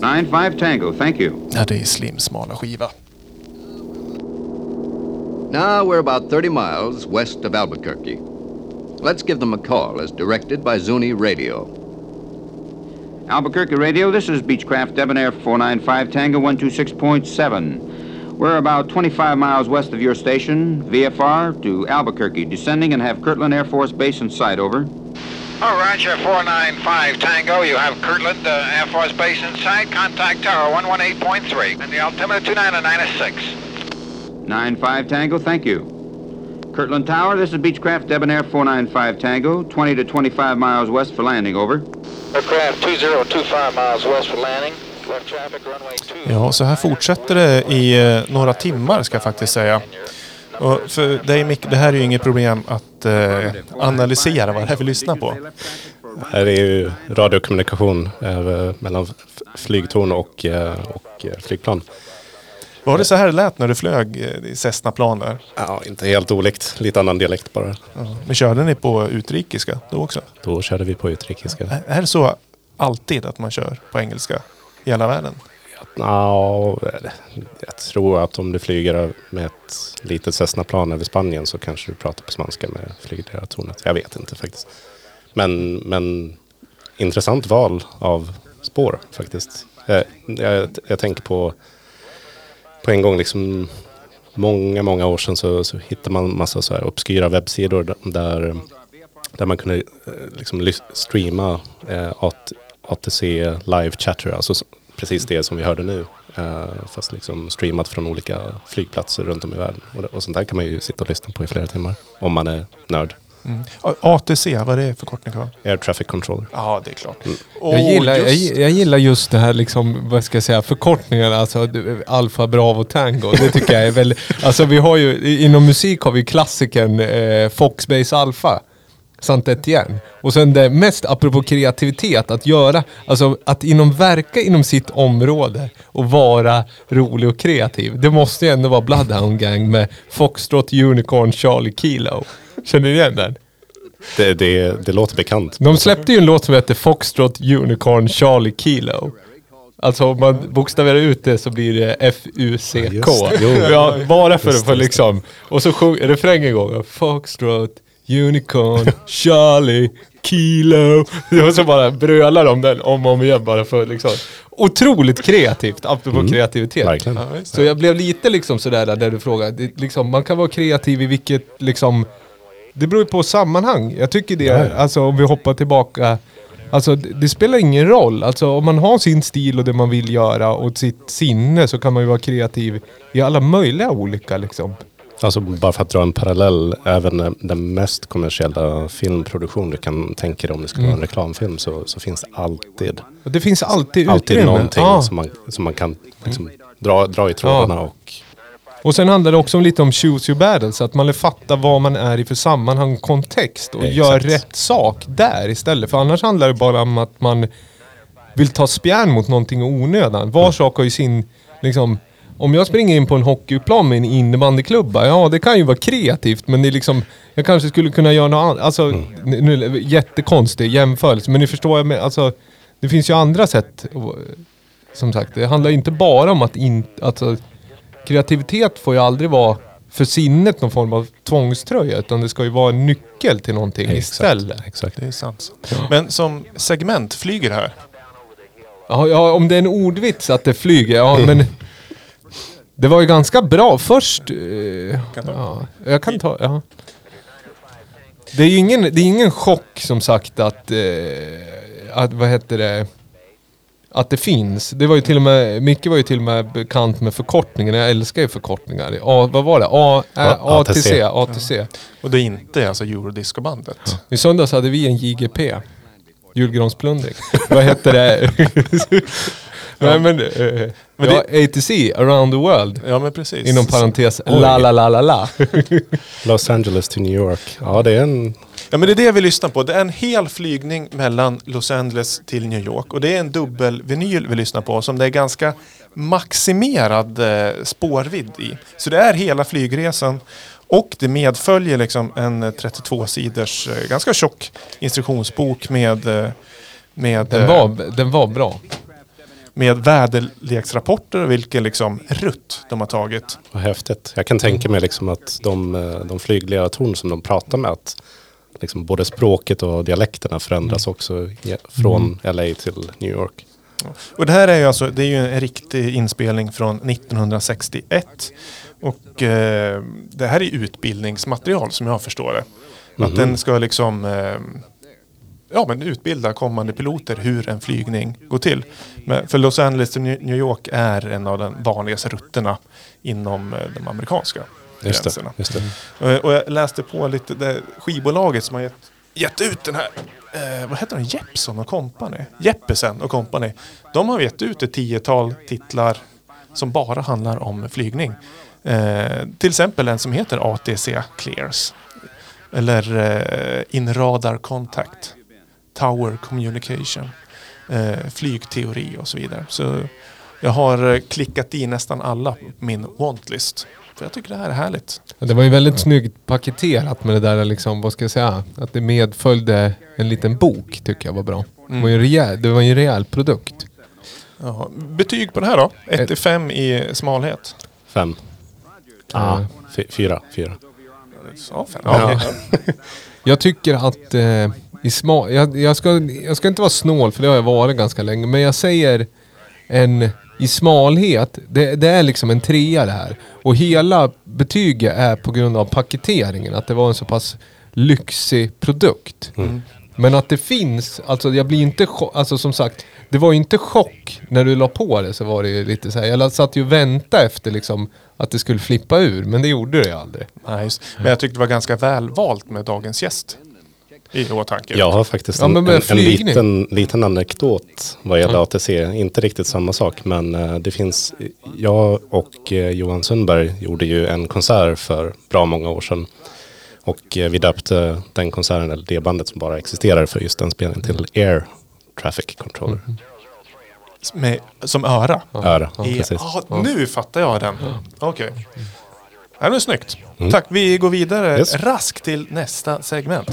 Nine five Tango, thank you. Ja, det är Slims smala skiva. Now we're about 30 miles west of Albuquerque. Let's give them a call as directed by Zuni Radio. Albuquerque Radio, this is Beechcraft Debonair 495 Tango 126.7. We're about 25 miles west of your station, VFR, to Albuquerque, descending and have Kirtland Air Force Base in sight, over. Oh, Roger, 495 Tango. You have Kirtland uh, Air Force Base in sight. Contact Tower 118.3. And the altimeter 299 9-5 Tango, thank you. Kirtland Tower, this is Beechcraft Debonair 495 Tango, 20 to 25 miles west for landing, over. Aircraft 2025 miles west for landing. Left traffic runway 2. Ja, så här fortsätter det i eh, några timmar ska jag faktiskt säga. Och för dig Mick, det här är ju inget problem att eh, analysera vad det är vi lyssnar på. Här är ju radiokommunikation eh, mellan flygtorn och, eh, och eh, flygplan. Var det så här det lät när du flög eh, i Cessna-plan där? Ja, inte helt olikt. Lite annan dialekt bara. Men körde ni på utrikiska då också? Då körde vi på utrikiska. Är det så alltid att man kör på engelska i hela världen? Ja, jag tror att om du flyger med ett litet Cessna-plan över Spanien så kanske du pratar på spanska med flygledartornet. Jag vet inte faktiskt. Men, men intressant val av spår faktiskt. Jag, jag, jag tänker på på en gång liksom många, många år sedan så, så hittade man massa så här obskyra webbsidor där, där man kunde eh, liksom streama eh, ATC live chatter, alltså precis det som vi hörde nu. Eh, fast liksom streamat från olika flygplatser runt om i världen. Och, sånt där kan man ju sitta och lyssna på i flera timmar. Om man är nörd. A- ATC, vad är det för förkortning? va? Air Traffic Controller. Ja, det är klart. Jag gillar, jag, just- jag gillar just det här liksom, vad ska jag säga, förkortningarna, alltså Alfa, Bravo, Tango. Det tycker jag är väldigt, alltså vi har ju, inom musik har vi klassikern eh, Foxbase Alpha. Sant Etienne. Och sen det mest, apropå kreativitet, att göra, alltså att inom verka inom sitt område och vara rolig och kreativ. Det måste ju ändå vara Bloodhound Gang med Foxtrot, Unicorn, Charlie Kilo. Känner ni igen den? Det, det, det låter bekant. De släppte ju en låt som heter Foxtrot Unicorn Charlie Kilo. Alltså om man bokstaverar ut det så blir det F-U-C-K. Ja, bara för att få liksom. Och så sjung refrängen igång. Foxtrot Unicorn Charlie Kilo. Och så bara brölar de den om och om igen bara för liksom. Otroligt kreativt, apropå kreativitet. Mm. Verkligen. Så jag blev lite liksom sådär där, där du frågade. Det, liksom, man kan vara kreativ i vilket liksom... Det beror ju på sammanhang. Jag tycker det, alltså om vi hoppar tillbaka. Alltså det, det spelar ingen roll. Alltså om man har sin stil och det man vill göra och sitt sinne så kan man ju vara kreativ i alla möjliga olika liksom. Alltså bara för att dra en parallell, även den mest kommersiella filmproduktion du kan tänka dig om det skulle vara en reklamfilm så, så finns det alltid, det finns alltid alltid utrymme. någonting Ja. som, man, som man kan liksom, dra, dra i trådarna och Och sen handlar det också om lite om choose your battles. Att man fattar vad man är i för sammanhang och kontext. Och Exakt. gör rätt sak där istället. För annars handlar det bara om att man vill ta spjärn mot någonting i onödan. Var sak har ju sin, liksom, om jag springer in på en hockeyplan med en innebandyklubba, ja det kan ju vara kreativt men det är liksom, jag kanske skulle kunna göra något annat. Alltså, nu, nu, jättekonstig jämförelse, men ni förstår jag. Alltså, det finns ju andra sätt. Som sagt, det handlar inte bara om att in, alltså, kreativitet får ju aldrig vara för sinnet någon form av tvångströja, utan det ska ju vara en nyckel till någonting istället. Exakt. Det är sant. Men som segment flyger här. Ja, ja, om det är en ordvits att det flyger, ja men... Det var ju ganska bra först. eh, ja, jag kan ta, ja. Det är ju ingen, det är ingen chock som sagt att, eh, att, vad heter det, att det finns. Det var ju till och med, Micke var ju till och med bekant med förkortningen. Jag älskar ju förkortningar. A, vad var det? A, Ä, Ja, ATC. ATC. ATC. Och det är inte alltså Eurodiscobandet. I söndags hade vi en JGP. Julgransplundring. Vad hette det? Nej men... eh, Men ja, ATC, around the world. Ja men precis. Inom parentes, Oj. la la la la la. Los Angeles till New York. Ja, det är en... Ja men det är det vi lyssnar på. Det är en hel flygning mellan Los Angeles till New York. Och det är en dubbel vinyl vi lyssnar på som det är ganska maximerad eh, spårvidd i. Så det är hela flygresan. Och det medföljer liksom en eh, 32-sidors eh, ganska tjock instruktionsbok med, eh, med, Den eh, var, den var bra. Med väderleksrapporter och vilken liksom rutt de har tagit. Vad häftigt. Jag kan tänka mig liksom att de, eh, de flygledartorn som de pratar med, att liksom både språket och dialekterna förändras också i- från LA till New York. Och det här är ju alltså, det är ju en riktig inspelning från 1961. Och eh, det här är utbildningsmaterial som jag förstår det. Att den ska liksom eh, ja, men utbilda kommande piloter hur en flygning går till. Men för Los Angeles till New York är en av de vanligaste rutterna inom eh, de amerikanska Just det. gränserna. Just det. Eh, Och jag läste på lite, det skivbolaget som har gett, gett ut den här, eh, vad heter den, Jeppson och Company? Jeppesen och Company. De har gett ut ett tiotal titlar som bara handlar om flygning. Eh, till exempel en som heter ATC Clears. Eller eh, In Radar Contact. Tower Communication. Eh, flygteori och så vidare. Så jag har eh, klickat i nästan alla på min wantlist. För jag tycker det här är härligt. Det var ju väldigt snyggt paketerat med det där liksom, vad ska jag säga, att det medföljde en liten bok tycker jag var bra. Det var ju en rejäl, det var ju en rejäl produkt. Jaha. Betyg på det här då? 1 till 5 i smalhet. Fem. Ja. Fy- Fyra. Fyra. Ja, fem. Ja. Jag tycker att eh, i sma jag, jag, ska, jag ska inte vara snål för det har jag varit ganska länge. Men jag säger en i smalhet. Det, det är liksom en trea det här. Och hela betyget är på grund av paketeringen. Att det var en så pass lyxig produkt. Men att det finns, alltså jag blir inte alltså som sagt. Det var ju inte chock när du la på det så var det ju lite så här. Jag satt ju och väntade efter liksom att det skulle flippa ur. Men det gjorde det ju aldrig. Nej, just. Men jag tyckte det var ganska väl valt med dagens gäst. I åtanke. Jag har faktiskt Ja, en, med en, en liten, liten anekdot vad gäller ATC. Inte riktigt samma sak, men eh, det finns... Jag och eh, Johan Sundberg gjorde ju en konsert för bra många år sedan. Och eh, vi döpte den konserten, eller det bandet som bara existerar för just den spelningen, till Air Traffic Controller. Med, som öra. Öra, ja, precis. ah, nu fattar jag den. Okej. Det är snyggt. Tack, vi går vidare Yes. raskt till nästa segment.